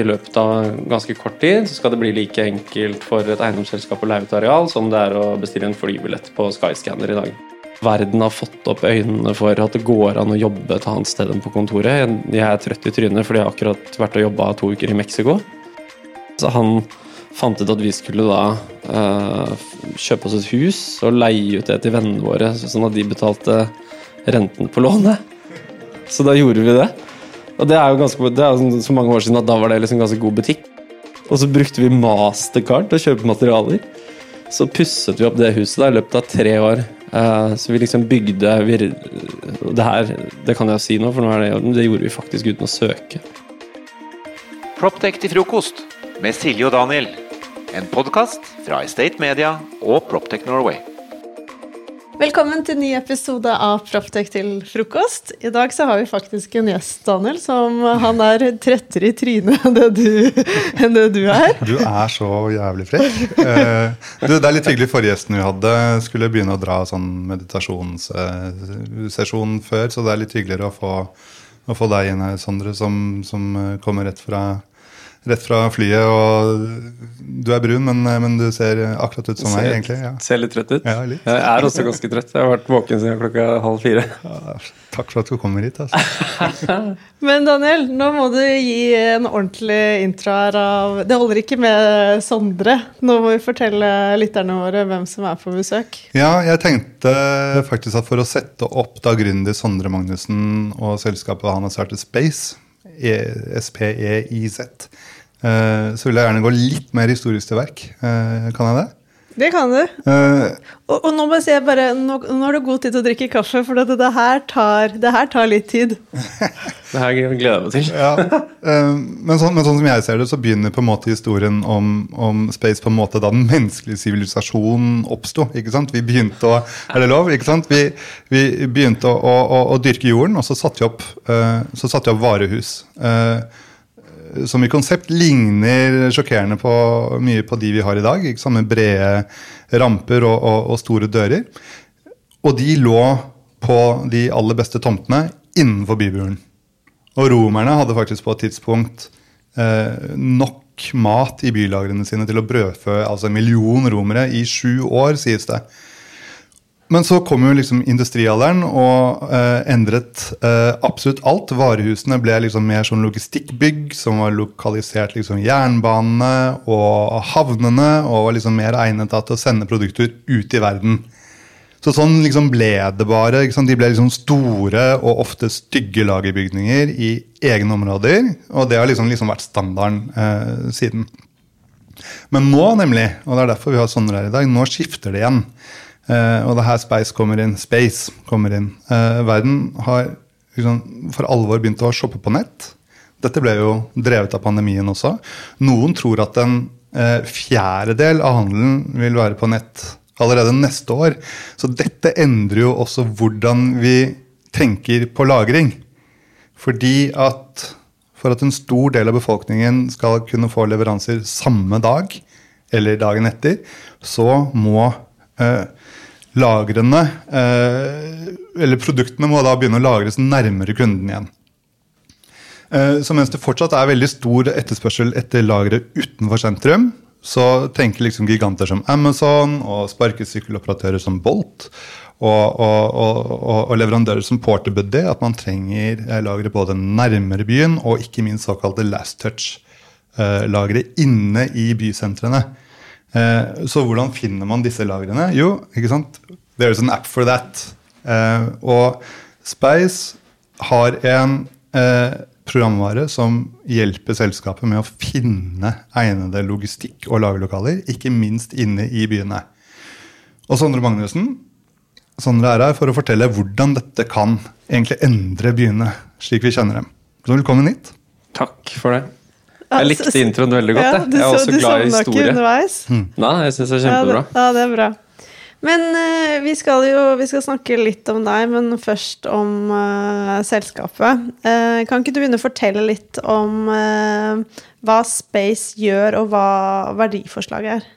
i løpet av ganske kort tid så skal det bli like enkelt for et eiendomsselskap å leie ut areal som det er å bestille en flybillett på Skyscanner i dag. Verden har fått opp øynene for at det går an å jobbe et annet sted enn på kontoret. Jeg er trøtt i trynet fordi jeg har akkurat vært og jobba to uker i Mexico. Så han fant ut at vi skulle da uh, kjøpe oss et hus og leie ut det til vennene våre, sånn at de betalte renten på lånet. Så da gjorde vi det. Og det er jo ganske, det er jo så mange år siden at da var det liksom ganske god butikk. Og så brukte vi Mastercard til å kjøpe materialer. Så pusset vi opp det huset da i løpet av tre år. Uh, så vi liksom bygde vi, Det her, det kan jeg jo si nå, for nå er det. Det gjorde vi faktisk uten å søke. Proptech til frokost med Silje og Daniel. En podkast fra Estate Media og Proptech Norway. Velkommen til ny episode av Proptek til frokost. I dag så har vi faktisk en gjest, Daniel, som han er trettere i trynet enn det du, enn det du er. Du er så jævlig frekk. Uh, det er litt hyggelig forrige gjesten vi hadde. Skulle begynne å dra sånn meditasjonssesjon før, så det er litt hyggeligere å få å få deg inn her, Sondre, som, som kommer rett fra, rett fra, flyet. og Du er brun, men, men du ser akkurat ut som meg, egentlig. Ja. Ser litt trøtt ut. Ja, litt. Jeg er også ganske trøtt. Jeg har vært våken siden klokka halv fire. Ja, takk for at du kommer hit. Altså. men Daniel, nå må du gi en ordentlig intro her av Det holder ikke med Sondre. Nå må vi fortelle lytterne våre hvem som er på besøk. Ja, jeg tenkte faktisk at for å sette opp da gründer Sondre Magnussen og selskapet han har startet Space, e SPEIZ, så vil jeg gjerne gå litt mer historisk til verk. Kan jeg det? Det kan du. Uh, og, og, nå må jeg si bare, nå, nå har du god tid til å drikke kaffe, for det, det, her, tar, det her, tar, litt tid. det her gleder jeg meg til. ja, uh, men, sånn, men, sånn, som jeg ser det, så begynner på en måte historien om, om space på en måte da den menneskelige sivilisasjonen oppsto. Vi begynte å Er det lov? ikke sant? Vi, vi begynte å, å, å, å, dyrke jorden, og så satte vi opp, uh, så satte vi opp varehus. Uh, som i konsept ligner sjokkerende på mye på de vi har i dag. Ikke sant? Med brede ramper og, og, og, store dører. Og de lå på de aller beste tomtene innenfor byburen. Og romerne hadde faktisk på et tidspunkt eh, nok mat i bylagrene sine til å brødfø altså en million romere i sju år, sies det. Men så kom jo liksom industrialderen og eh, endret eh, absolutt alt. Varehusene ble liksom mer sånn logistikkbygg som var lokalisert liksom jernbanene og havnene og var liksom mer egnet til å sende produkter ut i verden. Så sånn liksom ble det bare. De ble liksom store og ofte stygge lagerbygninger i egne områder. Og det har liksom, liksom vært standarden eh, siden. Men nå, nemlig, og det er derfor vi har sånne her i dag, nå skifter det igjen. Uh, og det er her Space kommer inn. Space kommer inn. Uh, verden har liksom, for alvor begynt å shoppe på nett. Dette ble jo drevet av pandemien også. Noen tror at en eh, fjerdedel av handelen vil være på nett allerede neste år. Så dette endrer jo også hvordan vi tenker på lagring. Fordi at for at en stor del av befolkningen skal kunne få leveranser samme dag eller dagen etter, så må eh, lagrene, eh, eller produktene, må da begynne å lagres nærmere kunden igjen. Eh, så mens det fortsatt er veldig stor etterspørsel etter lagre utenfor sentrum, så tenker liksom giganter som Amazon og sparkesykkeloperatører som Bolt og, og, og, og leverandører som Porterbuddy at man trenger eh, lagre både nærmere byen og ikke minst såkalte last touch-lagre inne i bysentrene. Eh, så hvordan finner man disse lagrene? Jo, ikke sant? There's an app for that. Eh, og Spice har en eh, programvare som hjelper selskapet med å finne egnede logistikk- og lagerlokaler, ikke minst inne i byene. Og Sondre Magnussen Sondre er her for å fortelle hvordan dette kan egentlig endre byene slik vi kjenner dem. Så velkommen hit. Takk for det. Jeg likte introen veldig godt. Ja, jeg er også glad i historie. underveis. Nei, jeg syns det er kjempebra. Ja, det, ja, det er bra. Men uh, vi skal jo vi skal snakke litt om deg, men først om uh, selskapet. Uh, kan ikke du begynne å fortelle litt om hva Space gjør, og hva verdiforslaget er?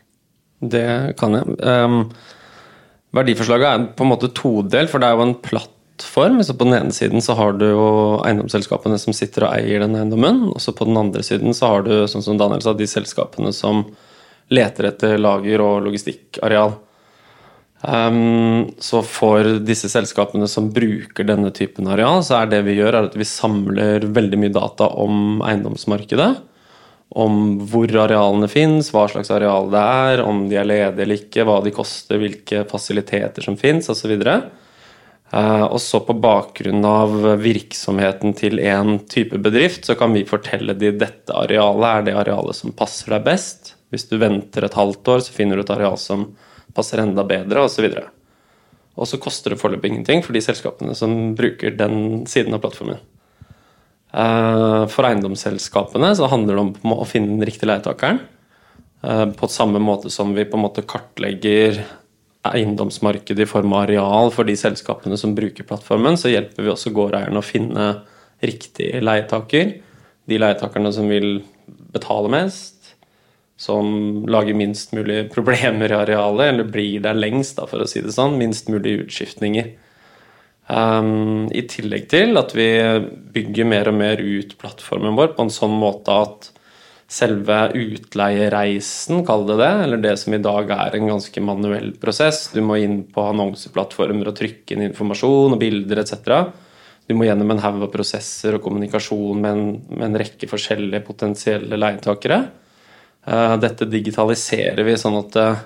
Det kan jeg. Um, verdiforslaget er på en måte todelt, for det er jo en platt plattform. Så på den ene siden så har du jo eiendomsselskapene som sitter og eier den eiendommen. Og så på den andre siden så har du, sånn som Daniel sa, de selskapene som leter etter lager og logistikkareal. Um, så for disse selskapene som bruker denne typen areal, så er det vi gjør, at vi samler veldig mye data om eiendomsmarkedet. Om hvor arealene fins, hva slags areal det er, om de er ledige eller ikke, hva de koster, hvilke fasiliteter som fins, osv. Uh, og så på bakgrunn av virksomheten til én type bedrift, så kan vi fortelle de dette arealet er det arealet som passer deg best. Hvis du venter et halvt år, så finner du et areal som passer enda bedre, osv. Og, og så koster det foreløpig ingenting for de selskapene som bruker den siden av plattformen. Eh, for eiendomsselskapene så handler det om å finne den riktige leietakeren. Eh, på samme måte som vi på en måte kartlegger eiendomsmarkedet i form av areal for de selskapene som bruker plattformen, så hjelper vi også gårdeierne å finne riktig leietaker. De leietakerne som vil betale mest, som lager minst mulig problemer i arealet, eller blir der lengst, da, for å si det sånn. Minst mulig utskiftninger. Um, I tillegg til at vi bygger mer og mer ut plattformen vår på en sånn måte at selve utleiereisen, kall det det, eller det som i dag er en ganske manuell prosess Du må inn på annonseplattformer og trykke inn informasjon og bilder etc. Du må gjennom en haug av prosesser og kommunikasjon med en, med en rekke forskjellige potensielle leietakere. Eh, dette digitaliserer vi sånn at eh,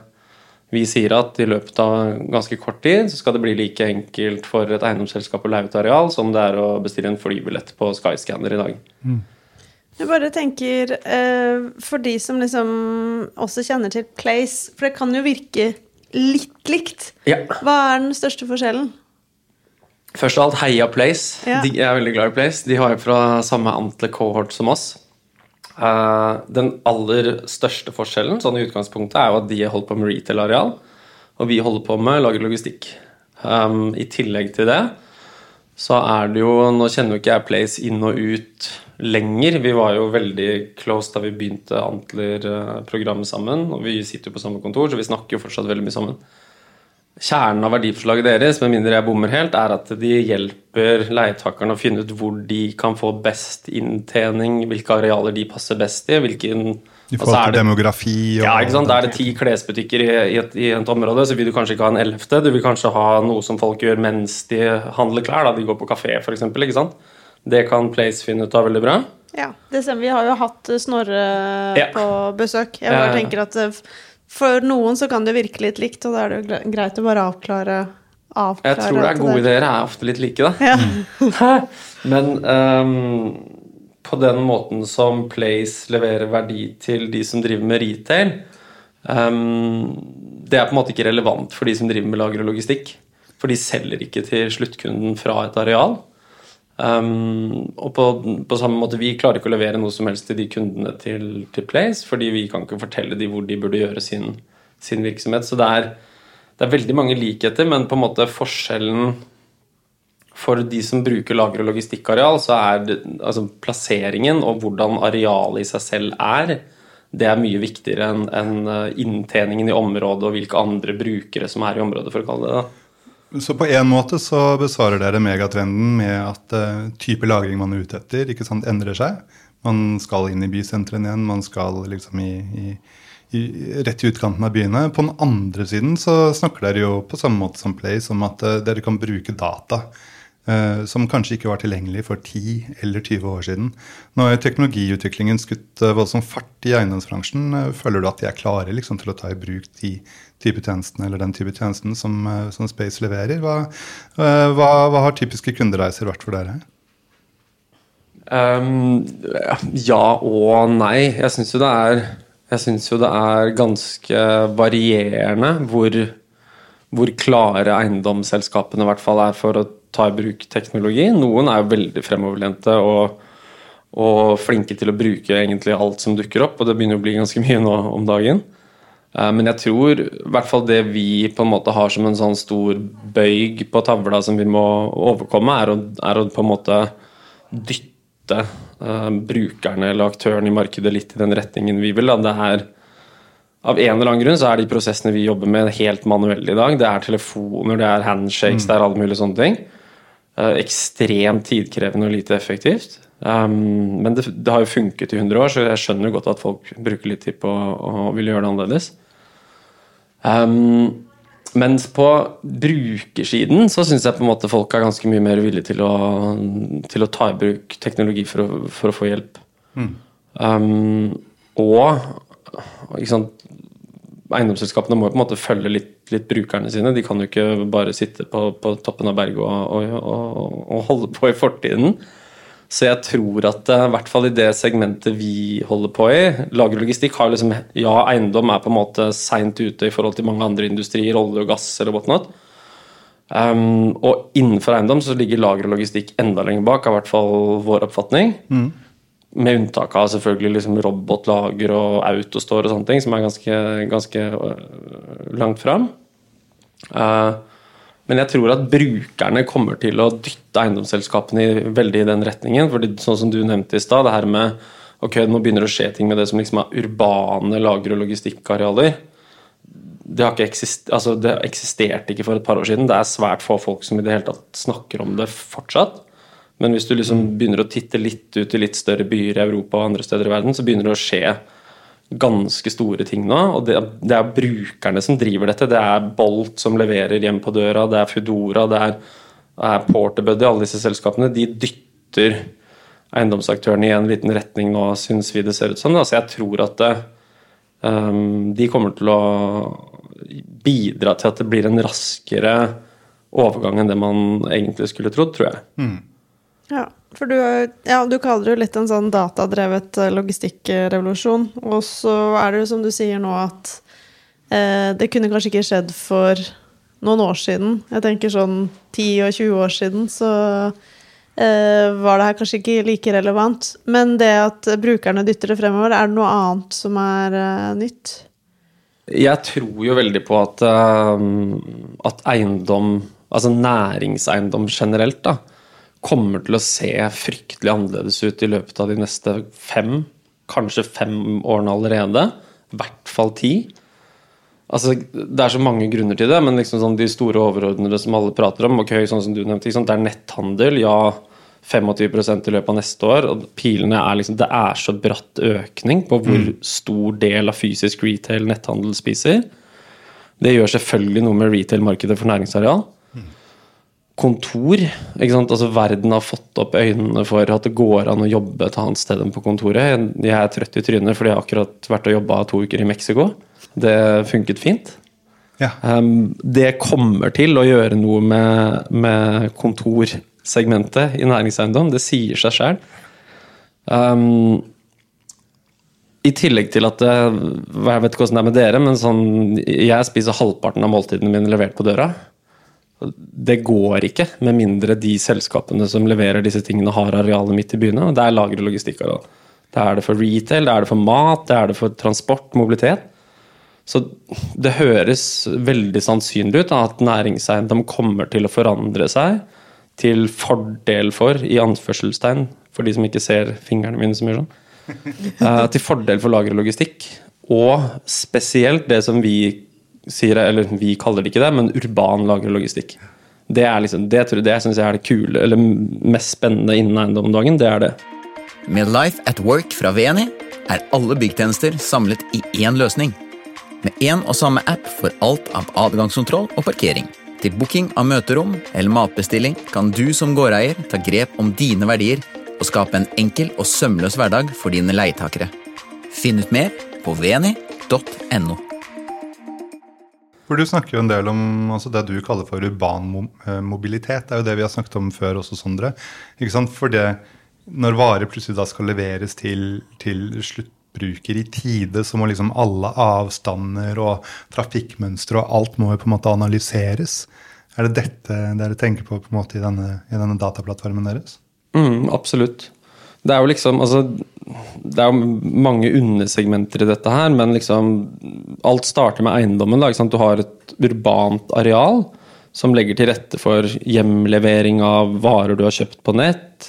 vi sier at i løpet av ganske kort tid så skal det bli like enkelt for et eiendomsselskap å leie ut areal som det er å bestille en flybillett på Skyscanner i dag. Mm. Jeg bare tenker, eh, for de som liksom også kjenner til Place, for det kan jo virke litt likt. Ja. Hva er den største forskjellen? Først av alt Heia Place. Ja. De er veldig glad i Place. De har jo fra samme antler cohort som oss. Uh, den aller største forskjellen sånn i utgangspunktet er jo at de holder på med retail-areal, og vi holder på med lagerlogistikk. Um, I tillegg til det så er det jo Nå kjenner jo ikke jeg Place inn og ut lenger. Vi var jo veldig close da vi begynte Antler-programmet sammen, og vi sitter jo på samme kontor, så vi snakker jo fortsatt veldig mye sammen. Kjernen av verdiforslaget deres, med mindre jeg bommer helt, er at de hjelper leietakerne å finne ut hvor de kan få best inntjening, hvilke arealer de passer best i. hvilken... I forhold altså til demografi og Ja, ikke sant? Da er det ti klesbutikker i, i, et, i, et, område, så vil du kanskje ikke ha en ellevte. Du vil kanskje ha noe som folk gjør mens de handler klær. da De går på kafé, f.eks. Det kan Place finne ut av veldig bra. Ja, det stemmer. Vi har jo hatt Snorre ja. på besøk. Jeg bare tenker at eh, for noen så kan det virke litt likt, og da er det jo greit å bare avklare, avklare Jeg tror det er gode ideer er ofte litt like, da. Ja. Men um, på den måten som Place leverer verdi til de som driver med retail, um, det er på en måte ikke relevant for de som driver med lager og logistikk. For de selger ikke til sluttkunden fra et areal. Um, og på, på, samme måte, Vi klarer ikke å levere noe som helst til de kundene til, til Place, fordi vi kan ikke fortelle dem hvor de burde gjøre sin, sin virksomhet. Så det er, det er, veldig mange likheter, men på en måte forskjellen for de som bruker lager- og logistikkareal, så er altså plasseringen og hvordan arealet i seg selv er, det er mye viktigere enn en eh, inntjeningen i området og hvilke andre brukere som er i området, for å kalle det det. Så på en måte så besvarer dere megatrenden med at uh, type lagring man er ute etter, ikke sant, endrer seg. Man skal inn i bysentrene igjen, man skal liksom i, i, i, rett i utkanten av byene. På den andre siden så snakker dere jo på samme måte som Place om at uh, dere kan bruke data Uh, som kanskje ikke var tilgjengelig for 10 eller 20 år siden. Nå har teknologiutviklingen skutt uh, voldsom fart i eiendomsbransjen. Uh, føler du at de er klare liksom, til å ta i bruk de type tjenestene eller den type tjenesten som, som Space leverer? Hva, hva, hva, har typiske kundereiser vært for dere? Um, ja og nei. Jeg syns jo det er jo det er ganske varierende hvor, hvor klare eiendomsselskapene i hvert fall er for å ta i bruk teknologi. Noen er jo veldig fremoverlente og, og, flinke til å bruke egentlig alt som dukker opp, og det begynner å bli ganske mye nå om dagen. Eh, men jeg tror i hvert fall det vi på en måte har som en sånn stor bøyg på tavla som vi må overkomme, er å, er å på en måte dytte uh, brukerne eller aktørene i markedet litt i den retningen vi vil. Da. Det er av en eller annen grunn så er de prosessene vi jobber med, helt manuelle i dag. Det er telefoner, det er handshakes, mm. det er alle mulige sånne ting. Eh, ekstremt tidkrevende og lite effektivt. Um, men det, det, har jo funket i 100 år, så jeg skjønner godt at folk bruker litt tid på å ville gjøre det annerledes. Um, mens på brukersiden så syns jeg på en måte folk er ganske mye mer villige til å, til å ta i bruk teknologi for å, for å få hjelp. Mm. Um, og ikke sant, eiendomsselskapene må jo på en måte følge litt, litt, brukerne sine. De kan jo ikke bare sitte på, på toppen av berget og, og, og, og holde på i fortiden. Så jeg tror at eh, i hvert fall i det segmentet vi holder på i Lagerlogistikk har liksom Ja, eiendom er på en måte seint ute i forhold til mange andre industrier, olje og gass eller whatnot. Um, og innenfor eiendom så ligger lager og logistikk enda lenger bak, er i hvert fall vår oppfatning. Mm. Med unntak av selvfølgelig liksom robotlager og autostore og sånne ting, som er ganske, ganske øh, langt fram. Uh, men jeg tror at brukerne kommer til å dytte eiendomsselskapene i, veldig i den retningen. fordi sånn som du nevnte i stad, det her med ok, nå begynner det å skje ting med det som liksom er urbane lager- og logistikkarealer. Det har ikke eksist, altså det eksisterte ikke for et par år siden. Det er svært få folk som i det hele tatt snakker om det fortsatt. Men hvis du liksom begynner å titte litt ut i litt større byer i Europa og andre steder i verden, så begynner det å skje ganske store ting nå. Og det, det, er brukerne som driver dette. Det er Bolt som leverer hjem på døra, det er Foodora, det er, er Porterbuddy, alle disse selskapene. De dytter eiendomsaktørene i en liten retning nå, syns vi det ser ut som. Så jeg tror at det, um, de kommer til å bidra til at det blir en raskere overgang enn det man egentlig skulle trodd, tror jeg. Mm. Ja. For du, ja, du kaller det jo litt en sånn datadrevet eh, logistikkrevolusjon. Og så er det jo som du sier nå at eh, det kunne kanskje ikke skjedd for noen år siden. Jeg tenker sånn 10 og 20 år siden så eh, var det her kanskje ikke like relevant. Men det at brukerne dytter det fremover, er det noe annet som er eh, nytt? Jeg tror jo veldig på at, uh, at eiendom, altså næringseiendom generelt, da, kommer til å se fryktelig annerledes ut i løpet av de neste fem, kanskje fem årene allerede. I hvert fall ti. Altså, det er så mange grunner til det, men liksom sånn de store overordnede som alle prater om, ok, sånn som du nevnte, det er netthandel. ja, 25 i løpet av neste år. og pilene er liksom, Det er så bratt økning på hvor mm. stor del av fysisk retail netthandel spiser. Det gjør selvfølgelig noe med retail-markedet for næringsareal kontor. ikke sant? Altså Verden har fått opp øynene for at det går an å jobbe et annet sted enn på kontoret. Jeg er trøtt i trynet fordi jeg har akkurat vært og jobba to uker i Mexico. Det funket fint. Ja. Um, det kommer til å gjøre noe med, med kontorsegmentet i næringseiendom. Det sier seg sjøl. Um, I tillegg til at Jeg vet ikke hvordan det er med dere, men sånn, jeg spiser halvparten av måltidene mine levert på døra. Det går ikke, med mindre de selskapene som leverer disse tingene, har arealet midt i byene. og Det er lager og logistikkareal. Det er det for retail, det er det for mat, det er det for transport, mobilitet. Så det høres veldig sannsynlig ut da, at næringseiendom kommer til å forandre seg til fordel for, i anførselstegn, for de som ikke ser fingrene mine så mye sånn, uh, til fordel for lager og logistikk. Og spesielt det som vi sier det, eller vi kaller det ikke det, men urban lagerlogistikk. Det er liksom, det, det syns jeg er det kule, eller mest spennende innen eiendom om dagen. Det er det. Med Life at Work fra VNI er alle byggtjenester samlet i én løsning. Med én og samme app for alt av adgangskontroll og parkering. Til booking av møterom eller matbestilling kan du som gårdeier ta grep om dine verdier og skape en enkel og sømløs hverdag for dine leietakere. Finn ut mer på veni.no. For Du snakker jo en del om altså det du kaller for urban mobilitet. Det er jo det vi har snakket om før også, Sondre. For det, når varer plutselig da skal leveres til, til sluttbruker i tide, så må liksom alle avstander og trafikkmønstre og alt må jo på en måte analyseres. Er det dette dere tenker på på måte i denne, i denne dataplattformen deres? Mm, absolutt. Det er jo liksom altså, Det er jo mange undersegmenter i dette her, men liksom Alt starter med eiendommen. Da, Du har et urbant areal som legger til rette for hjemlevering av varer du har kjøpt på nett.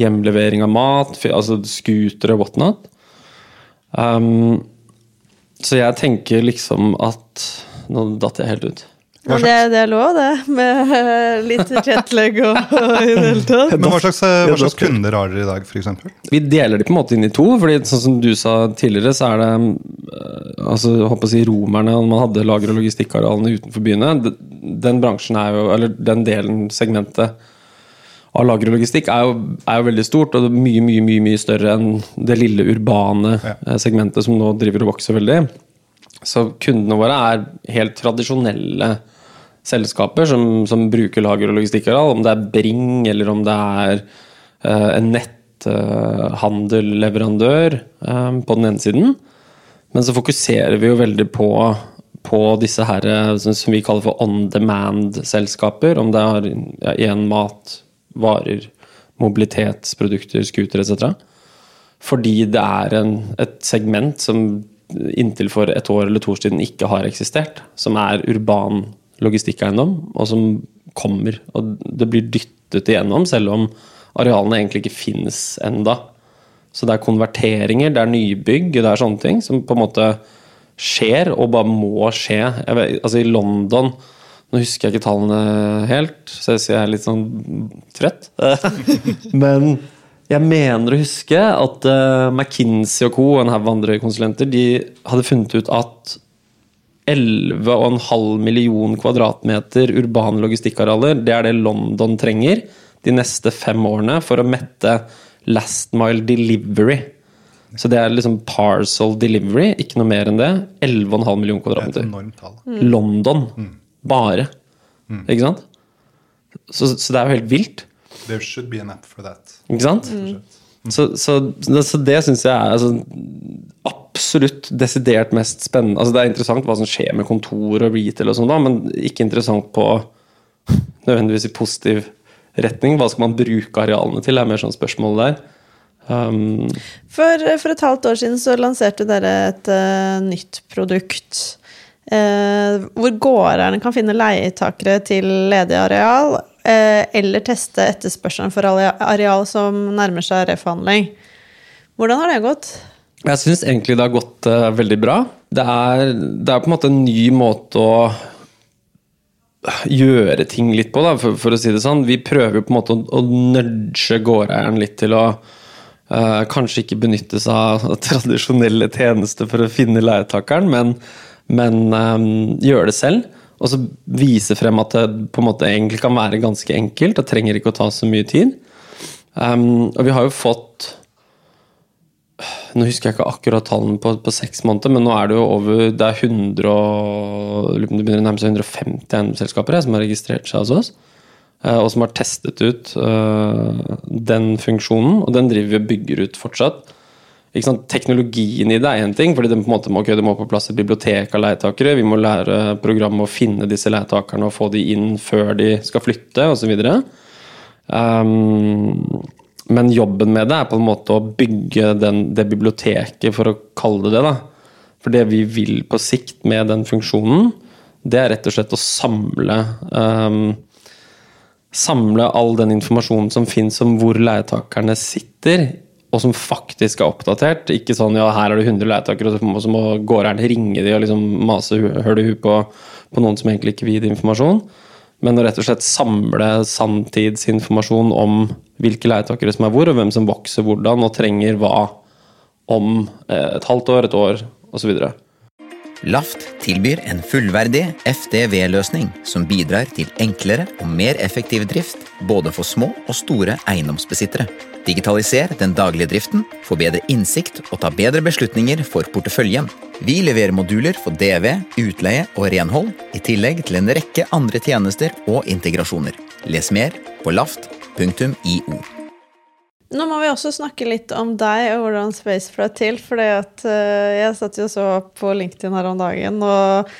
Hjemlevering av mat, altså scootere og whatnot. Um, så jeg tenker liksom at Nå datt jeg helt ut. Ja, det, det er lov, det. Med eh, litt jetlag og, og i det hele tatt. Men hva slags, eh, hva slags kunder har dere i dag, f.eks.? Vi deler de på en måte inn i to, fordi sånn som du sa tidligere, så er det øh, altså, jeg håper å si romerne, når man hadde lager- og logistikkarealene utenfor byene, den bransjen er jo, eller den delen, segmentet av lager og logistikk er jo, er jo veldig stort, og mye, mye, mye, mye større enn det lille urbane Ja. eh, segmentet som nå driver og vokser veldig. Så kundene våre er helt tradisjonelle selskaper som, som bruker lager- og logistikkareal, om det er Bring eller om det er uh, en netthandelleverandør eh, på den ene siden. Men så fokuserer vi jo veldig på, på disse her, eh, som som vi kaller for on demand-selskaper. Om det er ja, igjen mat, varer, mobilitetsprodukter, scooter etc. Fordi det er en, et segment som inntil for et år eller to år siden ikke har eksistert. Som er urban logistikkeiendom, og som kommer. Og det blir dyttet igjennom, selv om arealene egentlig ikke finnes enda. Så det er konverteringer, det er nybygg, det er sånne ting som på en måte skjer, og bare må skje. Vet, altså I London Nå husker jeg ikke tallene helt, så jeg er litt sånn trøtt. Men jeg mener å huske at eh, McKinsey og co. en haug andre konsulenter de hadde funnet ut at 11,5 million kvadratmeter urbane logistikkarealer, det er det London trenger de neste fem årene for å mette last mile delivery. Så det er liksom parcel delivery, ikke noe mer enn det. 11,5 million er kvadratmeter. enormt tall. London. Bare. Ikke sant? Så, så det er jo helt vilt. There should be an app for that. Ikke sant? Så, så, så det syns jeg er altså, absolutt desidert mest spennende. Altså, det er interessant hva som skjer med kontor og retail, og sånn da, men ikke interessant på nødvendigvis i positiv retning. Hva skal man bruke arealene til, Det er mer sånn spørsmål der. Um, For, for et halvt år siden så lanserte dere et uh, nytt produkt. Uh, hvor gårdeierne kan finne leietakere til ledig areal, uh, eller teste etterspørselen for are- areal som nærmer seg reforhandling. Hvordan har det gått? Jeg syns egentlig det har gått uh, veldig bra. Det er, det er på en måte en ny måte å gjøre ting litt på, da, for, for å si det sånn. Vi prøver på en måte å, å nudge gårdeieren litt til å uh, kanskje ikke benytte seg av tradisjonelle tjenester for å finne leietakeren, men, men eh, gjøre det selv. Og så vise frem at det på en måte egentlig kan være ganske enkelt. Det trenger ikke å ta så mye tid. Um, og vi har jo fått nå husker jeg ikke akkurat tallene på, på seks måneder, men nå er det jo over Det er 100 og, det begynner å nærme seg 150 eiendomsselskaper som har registrert seg hos oss. eh, Og som har testet ut eh, den funksjonen, og den driver vi og bygger ut fortsatt. Teknologien i det er én ting, fordi det, må, okay, det må på plass et bibliotek av leietakere. Vi må lære programmet å finne disse leietakerne og få de inn før de skal flytte, osv. Um, men jobben med det er på en måte å bygge den, det biblioteket, for å kalle det det. da. For det vi vil på sikt med den funksjonen, det er rett og slett å samle um, Samle all den informasjonen som fins om hvor leietakerne sitter, og som faktisk er oppdatert. Ikke sånn ja, her er det 100 leietakere, og så må, gårdeieren ringe de og liksom mase høl i huet på, på noen som egentlig ikke vil gi informasjon. Men å rett og slett samle sanntidsinformasjon om hvilke leietakere som er hvor, og hvem som vokser hvordan og trenger hva om eh, et halvt år, et år osv. Laft tilbyr en fullverdig FDV-løsning som bidrar til enklere og mer effektiv drift både for små og store eiendomsbesittere. Digitaliser den daglige driften, få bedre innsikt og ta bedre beslutninger for porteføljen. Vi leverer moduler for DV, utleie og renhold, i tillegg til en rekke andre tjenester og integrasjoner. Les mer på laft.io. Nå må vi også snakke litt om deg og hvordan Spaceflight til. For jeg satt jo så på LinkedIn her om dagen, og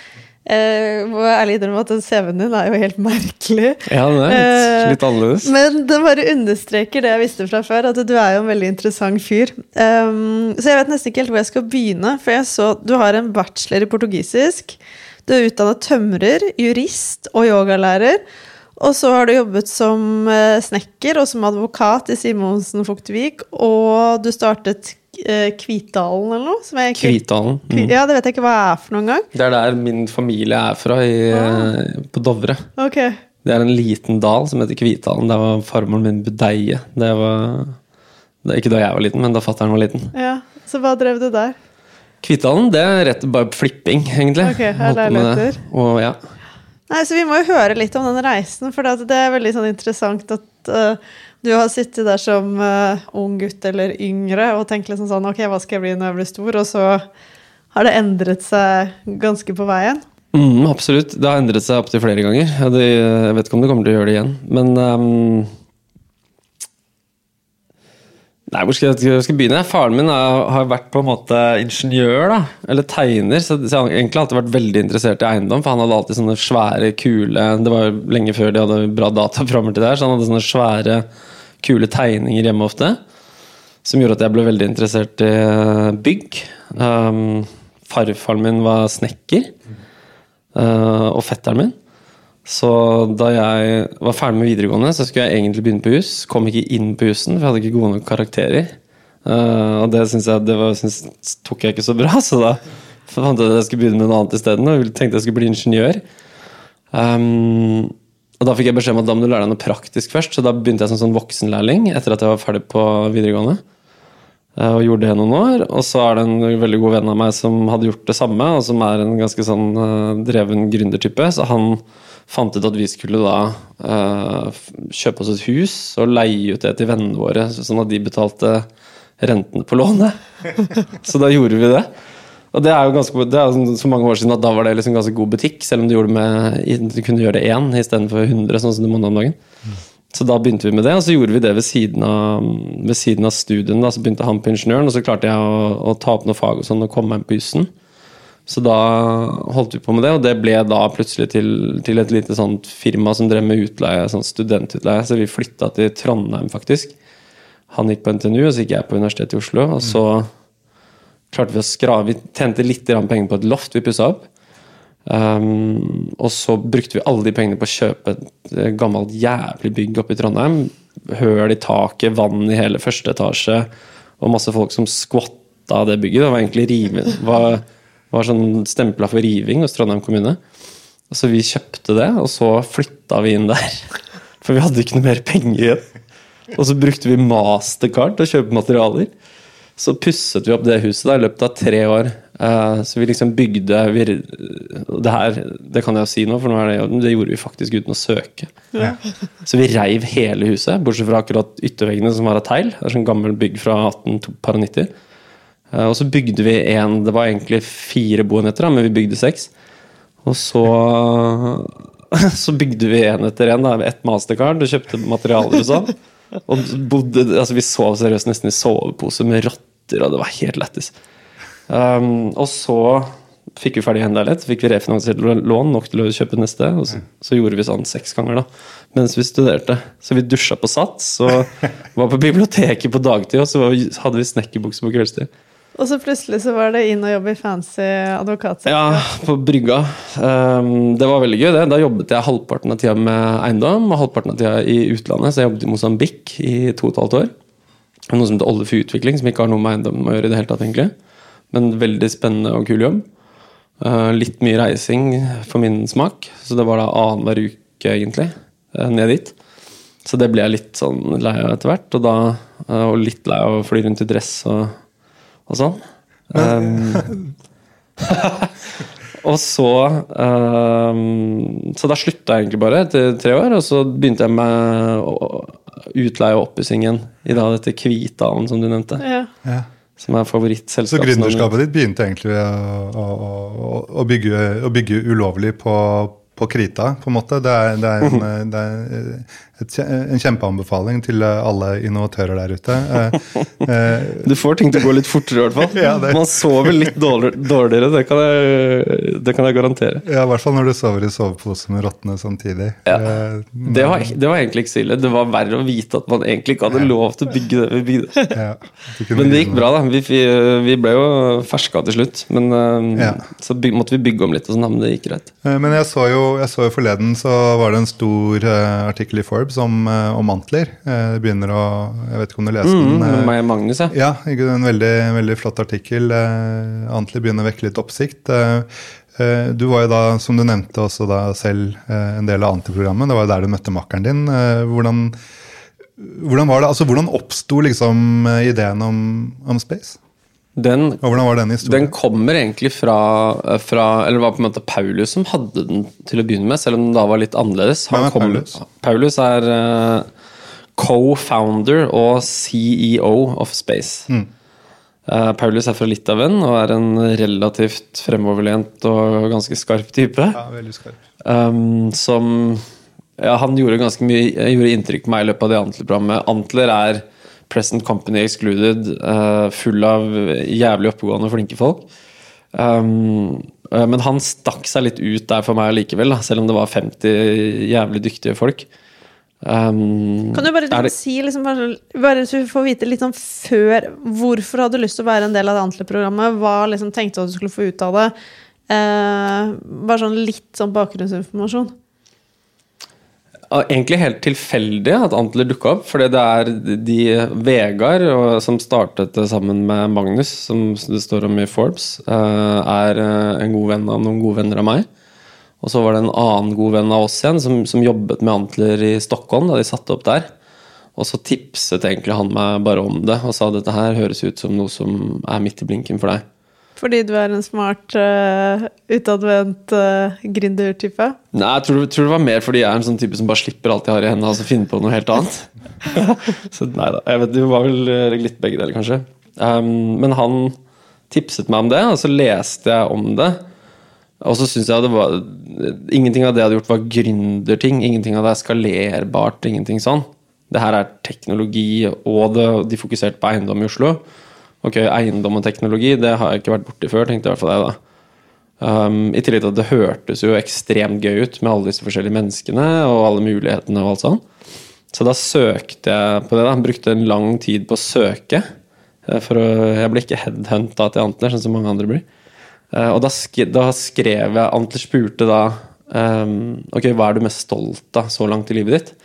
jeg må ærlig innrømme at den CV-en din er jo helt merkelig. Ja, det er litt, Eh, litt annerledes. Men det bare understreker det jeg visste fra før, at du er jo en veldig interessant fyr. Um, så jeg vet nesten ikke helt hvor jeg skal begynne, for jeg så du har en bachelor i portugisisk. Du er utdannet tømrer, jurist og yogalærer. Og så har du jobbet som eh, snekker og som advokat i Simonsen Fuktvik, og du startet eh, Kvitdalen eller noe? Som jeg Kvitdalen. Mm. Ja, det vet jeg ikke hva er for noen gang. Det er der min familie er fra, i, ah. på Dovre. Ok. Det er en liten dal som heter Kvitdalen. Der var farmoren min budeie. Det var det er Ikke da jeg var liten, men da fatter'n var liten. Ja, Så hva drev du der? Kvitdalen, det er rett bare flipping, egentlig. Ok, her leiligheter. Og ja. Nei, så Vi må jo høre litt om den reisen, for det er veldig sånn interessant at uh, du har sittet der som uh, ung gutt eller yngre og tenkt liksom sånn Ok, hva skal jeg bli når jeg blir stor? Og så har det endret seg ganske på veien. Mm, absolutt. Det har endret seg opptil flere ganger. Jeg vet ikke om det kommer til å gjøre det igjen. Men ehm, Nei, hvor skal jeg, skal jeg begynne? Faren min er, har vært på en måte ingeniør, da. Eller tegner. Så, så har egentlig alltid vært veldig interessert i eiendom. For han hadde alltid sånne svære, kule Det var jo lenge før de hadde bra dataprogrammer til det her, så han hadde sånne svære, kule tegninger hjemme ofte. Som gjorde at jeg ble veldig interessert i eh, bygg. Um, farfaren min var snekker. Uh, og fetteren min. Så da jeg var ferdig med videregående, så skulle jeg egentlig begynne på hus. Kom ikke inn på jussen, for jeg hadde ikke gode nok karakterer. Uh, og det jeg det var, synes, tok jeg ikke så bra, så da fant jeg at jeg skulle begynne med noe annet isteden. Og tenkte jeg skulle bli ingeniør. Um, og da fikk jeg beskjed om at da må du lære deg noe praktisk først, så da begynte jeg som sånn voksenlærling etter at jeg var ferdig på videregående. Eh, Og gjorde det noen år. Og så er det en veldig god venn av meg som hadde gjort det samme, og som er en ganske sånn eh, dreven gründertype. Så han fant ut at vi skulle da uh, kjøpe oss et hus og leie ut det til vennene våre, sånn at de betalte rentene på lånet. så da gjorde vi det. Og det er jo ganske, det er sånn- så mange år siden at da var det liksom ganske god butikk, selv om du, med, du kunne gjøre én istedenfor 100, sånn som du må nå om dagen. Så da begynte vi med det, og så gjorde vi det ved siden av, ved siden av studien. Da, så begynte han på ingeniøren, og så klarte jeg å, å ta opp noe fag og sånn og komme meg på jussen. Så da holdt vi på med det, og det ble da plutselig til, til et lite sånt firma som drev med utleie, sånn studentutleie. Så vi flytta til Trondheim, faktisk. Han gikk på NTNU, og så gikk jeg på Universitetet i Oslo. Og så klarte vi å skrave Vi tjente litt penger på et loft vi pussa opp. Um, og så brukte vi alle de pengene på å kjøpe et eh, gammelt jævlig bygg oppe i Trondheim. Høl i taket, vann i hele første etasje, og masse folk som skvatta det bygget. Det var egentlig rive, var, var sånn stempla for riving hos Trondheim kommune. Og Så vi kjøpte det, og så flytta vi inn der. For vi hadde ikke noe mer penger igjen. Og så brukte vi mastercard til å kjøpe materialer. Så pusset vi opp det huset da, i løpet av tre år. Eh, så vi liksom bygde vi, Det her det kan jeg jo si nå, for nå er det, det gjorde vi faktisk uten å søke. Så vi reiv hele huset, bortsett fra akkurat ytterveggene som var av teil. Det er sånn gammel bygg fra 1892. Eh, og så bygde vi en Det var egentlig fire boenheter, men vi bygde seks. Og så så bygde vi en etter med ett mastercard, og kjøpte materialer og sånn. Og bodde, altså Vi sov seriøst nesten i sovepose med rotter, og det var helt lættis. Um, og så fikk vi ferdig en leilighet, fikk vi refinansiert lån nok til å kjøpe neste. Og så, så gjorde vi sånn seks ganger da, mens vi studerte. Så vi dusja på Sats, og var på biblioteket på dagtid, og så hadde vi snekkerbukse på kveldstid. Og så plutselig så var det inn og jobbe i fancy advokatselskap. Ja, på brygga. Um, det var veldig gøy. det. Da jobbet jeg halvparten av tida med eiendom og halvparten av tida i utlandet. Så jeg jobbet i Mosambik i to og et halvt år. Noe som heter Oldefu Utvikling, som ikke har noe med eiendom å gjøre. i det hele tatt egentlig. Men veldig spennende og kul jobb. Uh, litt mye reising for min smak, så det var da annenhver uke egentlig uh, ned dit. Så det ble jeg litt sånn lei av etter hvert. Og, da, uh, og litt lei av å fly rundt i dress og, og sånn. Um, og så um, Så da slutta jeg egentlig bare etter tre år, og så begynte jeg med utleie og oppussingen i da dette Kvitdalen, som du nevnte. Ja. Ja. Som er Så favorittselskapet. gründerskapet ditt begynte egentlig å, å, å, å, bygge, å bygge ulovlig på, på krita, på en måte. Det er, det er, en, det er et, en kjempeanbefaling til alle innovatører der ute. Eh, eh, Du får ting til å gå litt fortere, i hvert fall. Ja, Man sover litt dårligere, det, kan jeg, det kan jeg garantere. ja, I hvert fall når du sover i sovepose med rottene samtidig. Ja. Eh, Det var, det var egentlig ikke så ille. Det var verre å vite at man egentlig ikke hadde lov til å bygge det vi bygde. ja, Men det gikk bra, da. Vi, vi ble jo ferska til slutt. Men eh, så byg, måtte vi bygge om litt, og sånn, men det gikk greit. Eh, Men jeg så jo jeg så jo forleden så var det en stor uh, artikkel i Forbes om, uh, om Antler. Uh, det begynner å Jeg vet ikke om du leste Mm, den? Uh, Magnus, ja. Ja, en veldig, veldig flott artikkel. Uh, Antler begynner å vekke litt oppsikt. Du var jo da, som du nevnte, også da selv en del av Antler-programmet. Det var jo der du møtte makkeren din. Hvordan, hvordan var det, altså hvordan oppsto liksom ideen om, om space? Den, hvordan var den historien? den kommer egentlig fra, fra Eller det var på en måte Paulus som hadde den til å begynne med, selv om den da var litt annerledes. Hvem er kom- Paulus? Paulus er uh, co-founder og CEO of Space. Mm. Uh, Paulus er fra Litauen og er en relativt fremoverlent og ganske skarp type. Ja, veldig skarp. Um, som ja, Han gjorde ganske mye gjorde inntrykk på meg i løpet av det Antler-programmet. Antler er present company excluded, uh, full av jævlig oppegående og flinke folk. Um, uh, men han stakk seg litt ut der for meg likevel, da, selv om det var 50 jævlig dyktige folk. Um, Kan du bare det- si, liksom, bare, så vi får vite litt sånn før Hvorfor hadde du lyst til å være en del av det Antler-programmet? Hva liksom tenkte du at du skulle få ut av det? Uh, bare sånn litt sånn bakgrunnsinformasjon. Egentlig helt tilfeldig at Antler dukka opp. Fordi det er de Vegard, som startet det sammen med Magnus, som det står om i Forbes, eh, er eh, en god venn av noen gode venner av meg. Og så var det en annen god venn av oss igjen som, som jobbet med Antler i Stockholm da de satte opp der. Og så tipset egentlig han meg bare om det og sa dette her høres ut som noe som er midt i blinken for deg. Fordi du er en smart, uh, utadvendt uh, gründertype? Nei, jeg tror, tror det var mer fordi jeg er en sånn type som bare slipper alt jeg har i hendene og så finner på noe helt annet. så nei da. Jeg vet, det var vel eh, litt begge deler, kanskje. Um, men han tipset meg om det, og så leste jeg om det. Og så syns jeg det var Ingenting av det jeg hadde gjort, var gründerting. Ingenting av det er skalerbart. Ingenting sånn. Det her er teknologi, og det, de fokuserte på eiendom i Oslo. Ok, eiendom og teknologi, det har jeg ikke vært borti før, tenkte i hvert fall jeg da. Um, I tillegg til at det hørtes jo ekstremt gøy ut med alle disse forskjellige menneskene og alle mulighetene og alt sånn. Så da søkte jeg på det. da, Brukte en lang tid på å søke. eh, For å, jeg ble ikke headhunta til Antler, sånn som mange andre blir. Uh, Og da, sk da skrev jeg Antler spurte da um, Ok, hva er du mest stolt av så langt i livet ditt?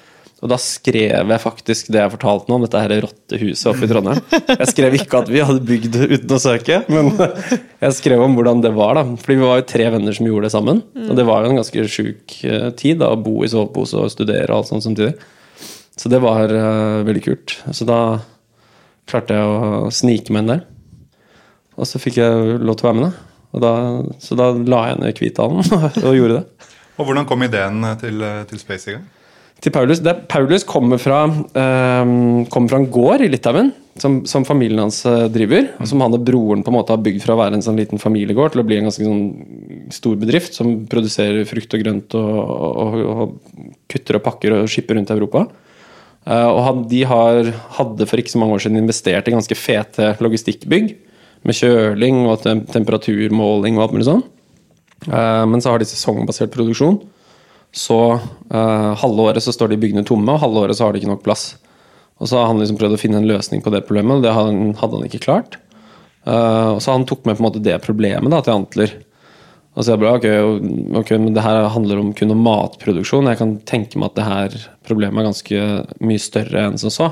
Og da skrev jeg faktisk det jeg fortalte nå om dette her rottehuset oppe i Trondheim. Jeg skrev ikke at vi hadde bygd det uten å søke, men jeg skrev om hvordan det var. da. Fordi vi var jo tre venner som gjorde det sammen. Og det var jo en ganske sjuk eh, tid da, å bo i sovepose og studere og alt sånt samtidig. Så det var uh, veldig kult. Så da klarte jeg å snike meg inn der. Og så fikk jeg lov til å være med, da. Da så da la jeg ned Kvithallen og gjorde det. Og hvordan kom ideen til, til Space i gang? Til Paulus. Det, Paulus kommer fra, eh, kommer fra en gård i Litauen som, som familien hans eh, driver. Mm. Som han og broren på en måte har bygd fra å være en sånn liten familiegård til å bli en ganske sånn stor bedrift som produserer frukt og grønt og, og, og kutter og pakker og skipper rundt i Europa. Eh, og han, de har, hadde for ikke så mange år siden investert i ganske fete logistikkbygg. Med kjøling og tem temperaturmåling og alt mulig sånn. Eh, men så har de sesongbasert produksjon. Så uh, halve året så står de byggene tomme, og halve året så har de ikke nok plass. Og så har han liksom prøvd å finne en løsning på det problemet, og det hadde han, ikke klart. Uh, og så han tok med på en måte det problemet da, til Antler. Og så jeg bare, ok, ok, men det her handler om kun om matproduksjon. Jeg kan tenke meg at det her problemet er ganske mye større enn som så.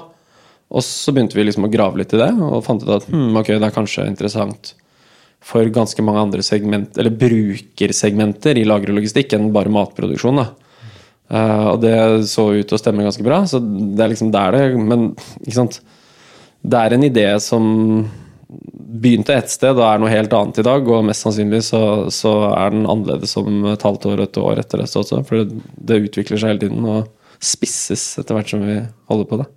Og så begynte vi liksom å grave litt i det, og fant ut at hmm, ok, det er kanskje interessant for ganske mange andre segment, eller brukersegmenter i logistikk enn bare matproduksjon. Da. Uh, og det så ut til å stemme ganske bra, så det er liksom der det Men ikke sant? det er en idé som begynte et sted og er noe helt annet i dag, og mest sannsynlig så, så er den annerledes om et halvt år og et år etter det også, for det, det utvikler seg hele tiden og spisses etter hvert som vi holder på det.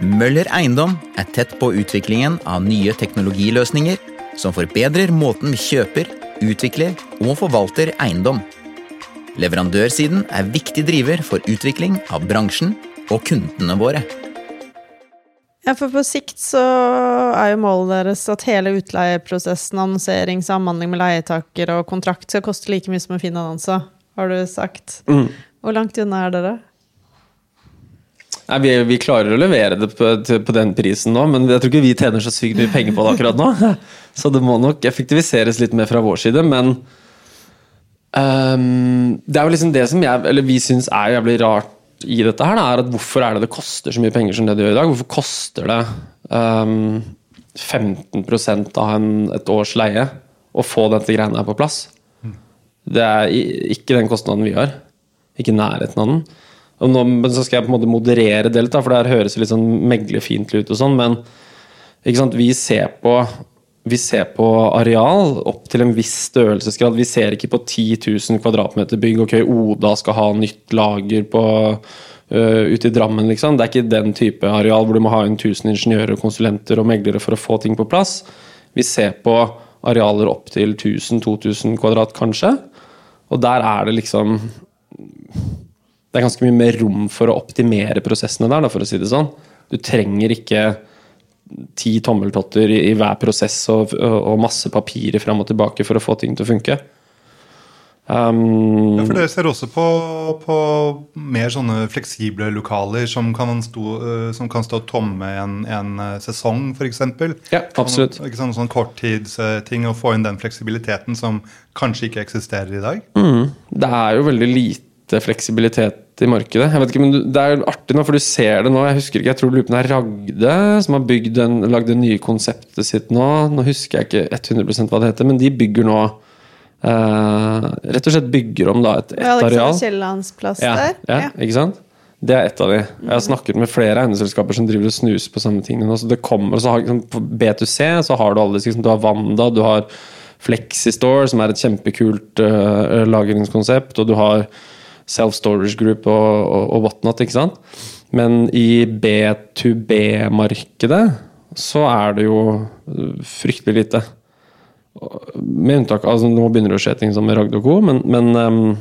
Møller Eiendom er tett på utviklingen av nye teknologiløsninger som forbedrer måten vi kjøper, utvikler og forvalter eiendom. Leverandørsiden er viktig driver for utvikling av bransjen og kundene våre. Ja, for på sikt så er jo målet deres at hele utleieprosessen, annonsering, samhandling med leietaker og kontrakt skal koste like mye som en fin annonse, har du sagt. Mm. Hvor langt unna er dere? Nei, vi, vi klarer å levere det på, på den prisen nå, men jeg tror ikke vi tjener så sykt mye penger på det akkurat nå. Så det må nok effektiviseres litt mer fra vår side, men um, det er jo liksom det som jeg, eller vi syns er jævlig rart i dette her, da, er at hvorfor er det det koster så mye penger som det det gjør i dag? Hvorfor koster det um, 15% av en, et års leie å få dette greiene her på plass? Det er ikke den kostnaden vi har. Ikke nærheten av den. Nå, men så skal jeg på en måte moderere det litt, da, for det her høres litt sånn meglefiendtlig ut og sånn, men sant? Vi ser på vi ser på areal opp til en viss størrelsesgrad. Vi ser ikke på 10 000 kvadratmeter bygg. Ok, Oda skal ha nytt lager på, uh, ute i Drammen, liksom. Det er ikke den type areal hvor du må ha inn 1000 ingeniører, konsulenter og meglere for å få ting på plass. Vi ser på arealer opp til 1000-2000 kvadrat, kanskje. Og der er det liksom Det er ganske mye mer rom for å optimere prosessene der, for å si det sånn. Du trenger ikke ti tommeltotter i, hver prosess og, og, masse papirer fram og tilbake for å få ting til å funke. Um, Ja, for Dere ser også på, på mer sånne fleksible lokaler som kan stå, eh, som kan stå tomme en, en eh, sesong, f.eks. Ja, absolutt. Ikke sånn, sånn korttidsting, og få inn den fleksibiliteten som kanskje ikke eksisterer i dag. det er jo veldig lite fleksibilitet i markedet. Jeg vet ikke, men Det er artig nå, for du ser det nå. Jeg husker ikke, jeg tror Lupen er Ragde som har bygd den, lagd det nye konseptet sitt nå. Nå husker jeg ikke 100% hva det heter, men de bygger nå eh, Rett og slett bygger om da et, et Alexander areal. Kiellands plass Ja, der. ja, ikke sant? Det er et av de. Jeg har snakket med flere eiendomsselskaper som driver og snuser på samme tingene nå. Så det kommer, så har, liksom, på B2C så har du alle disse. Liksom, du har Wanda, du har Flexistore, som er et kjempekult uh, lagringskonsept, og du har Self Storage Group og, og, og whatnot, ikke sant? Men i B2B-markedet så er det jo fryktelig lite. Med unntak altså, Nå begynner det å skje ting som med Ragde og co., men, men um,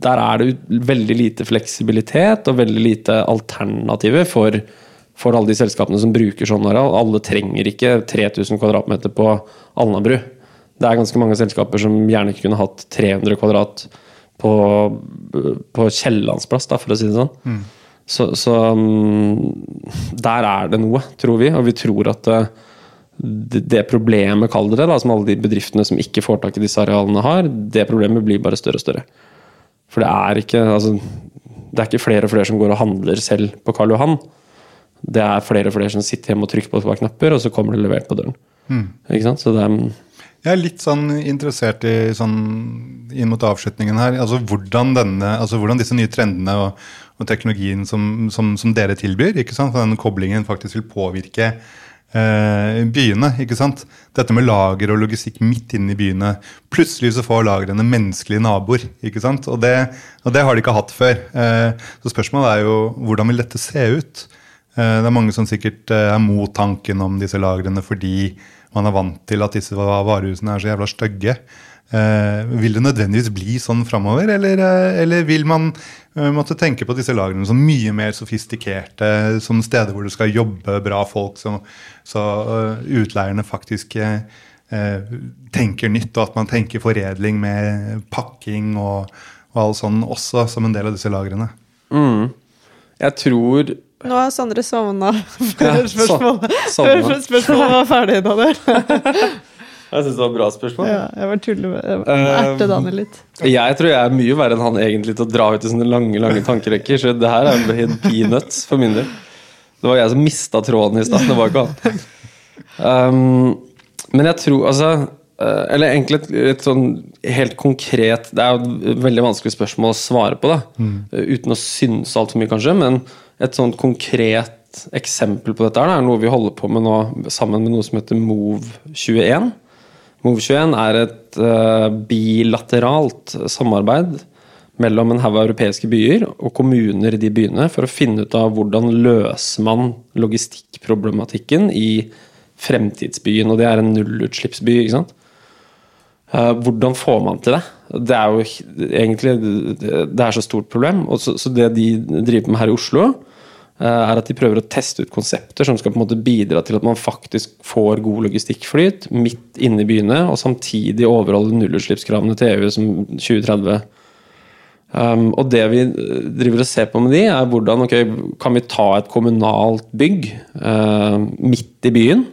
der er det veldig lite fleksibilitet og veldig lite alternativer for, for alle de selskapene som bruker sånn areal. Alle trenger ikke 3000 kvadratmeter på Alnabru. Det er ganske mange selskaper som gjerne ikke kunne hatt 300 kvadrat på, på Kiellandsplass, for å si det sånn. Så, så mm, der er det noe, tror vi. Og vi tror at eh, det, det problemet, kall det det, som alle de bedriftene som ikke får tak i disse arealene har, det problemet blir bare større og større. For det er ikke altså, det er ikke flere og flere som går og handler selv på Karl Johan. Det er flere og flere som sitter hjemme og trykker på et par knapper, og så kommer det levert på døren. Ikke sant? Så det er Jeg er litt sånn interessert i sånn inn mot avslutningen her, altså hvordan, denne, altså hvordan disse nye trendene og, og teknologien som, som, som dere tilbyr, ikke sant? for den koblingen faktisk vil påvirke eh, byene. ikke sant? Dette med lager og logistikk midt inne i byene. Plutselig så får lagrene menneskelige naboer. ikke sant? Og det, og det har de ikke hatt før. Eh, så spørsmålet er jo hvordan vil dette se ut? Eh, Det er mange som sikkert eh, er mot tanken om disse lagrene fordi man er vant til at disse varehusene er så jævla stygge. Eh, vil det nødvendigvis bli sånn framover, eller, eh, eller vil man eh, måtte tenke på disse lagrene som mye mer sofistikerte, som steder hvor det skal jobbe bra folk, så, så eh, utleierne faktisk eh, tenker nytt, og at man tenker foredling med pakking og, og all sånn også som en del av disse lagrene? Jeg tror Nå har Sondre sovna Ja, før spørsmålet so- spørsmålet var ferdig, Daniel. Jeg syns det var et bra spørsmål. Ja, jeg var tuller med jeg Um, erte Daniel litt. Jeg tror jeg er mye verre enn han egentlig til å dra ut i sånne lange lange tankerekker. Så det her er helt peanuts for min del. Det var jeg som mista tråden i stad, det var ikke han. Um, men jeg tror altså eh, Eller egentlig et, et sånn helt konkret Det er jo et veldig vanskelig spørsmål å svare på, da. Mm. Uten å synse altfor mye, kanskje. Men et sånn konkret eksempel på dette her, er noe vi holder på med nå sammen med noe som heter Move21. Move21 er et eh, bilateralt samarbeid mellom en haug europeiske byer og kommuner i de byene for å finne ut av hvordan løser man logistikkproblematikken i fremtidsbyen. Og det er en nullutslippsby, ikke sant. Eh, hvordan får man til det? Det er jo egentlig Det er så stort problem. Så, så det de driver med her i Oslo, eh, er at de prøver å teste ut konsepter som skal på en måte bidra til at man faktisk får god logistikkflyt midt inne i byene, og samtidig overholde nullutslippskravene til EU som 2030. Um, og det vi driver og ser på med de, er hvordan okay, kan vi ta et kommunalt bygg uh, midt i byen,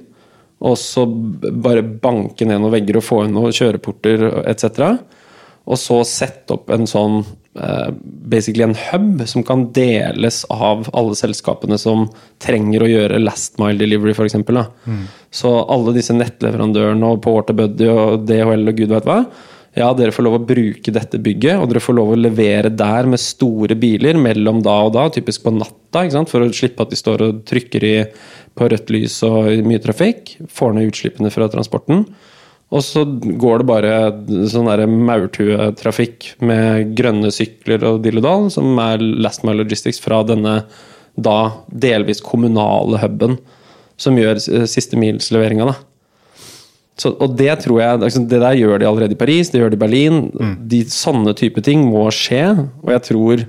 og så bare banke ned noen vegger og få inn noen kjøreporter etc. og så sette opp en sånn eh, basically en hub som kan deles av alle selskapene som trenger å gjøre last mile delivery, f.eks. Mm. Så alle disse nettleverandørene og Porter Buddy og DHL og gud vet hva. Ja, dere får lov å bruke dette bygget, og dere får lov å levere der med store biler mellom da og da, typisk på natta, for å slippe at de står og trykker i, på rødt lys og mye trafikk. Får ned utslippene fra transporten. Og så går det bare sånn maurtuetrafikk med grønne sykler og dilledal, som er Last Mile Logistics fra denne da delvis kommunale huben som gjør siste mils-leveringa. Og det tror jeg altså, Det der gjør de allerede i Paris, det gjør de i Berlin. Mm. De Sånne type ting må skje, og jeg tror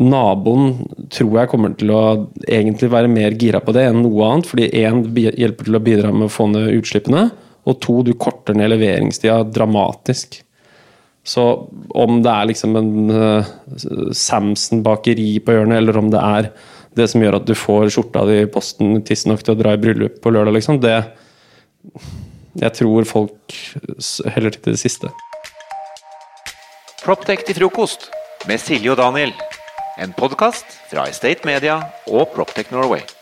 naboen tror jeg kommer til å egentlig være mer gira på det enn noe annet, fordi én hjelper til å bidra med å få ned utslippene. Og to, du korter ned leveringstida dramatisk. Så om det er liksom en uh, Samson bakeri på hjørnet, eller om det er det som gjør at du får skjorta di i posten tidsnok til å dra i bryllup på lørdag, liksom, det Jeg tror folk heller til det siste. Proptech til frokost med Silje og Daniel. En podkast fra Estate Media og Proptech Norway.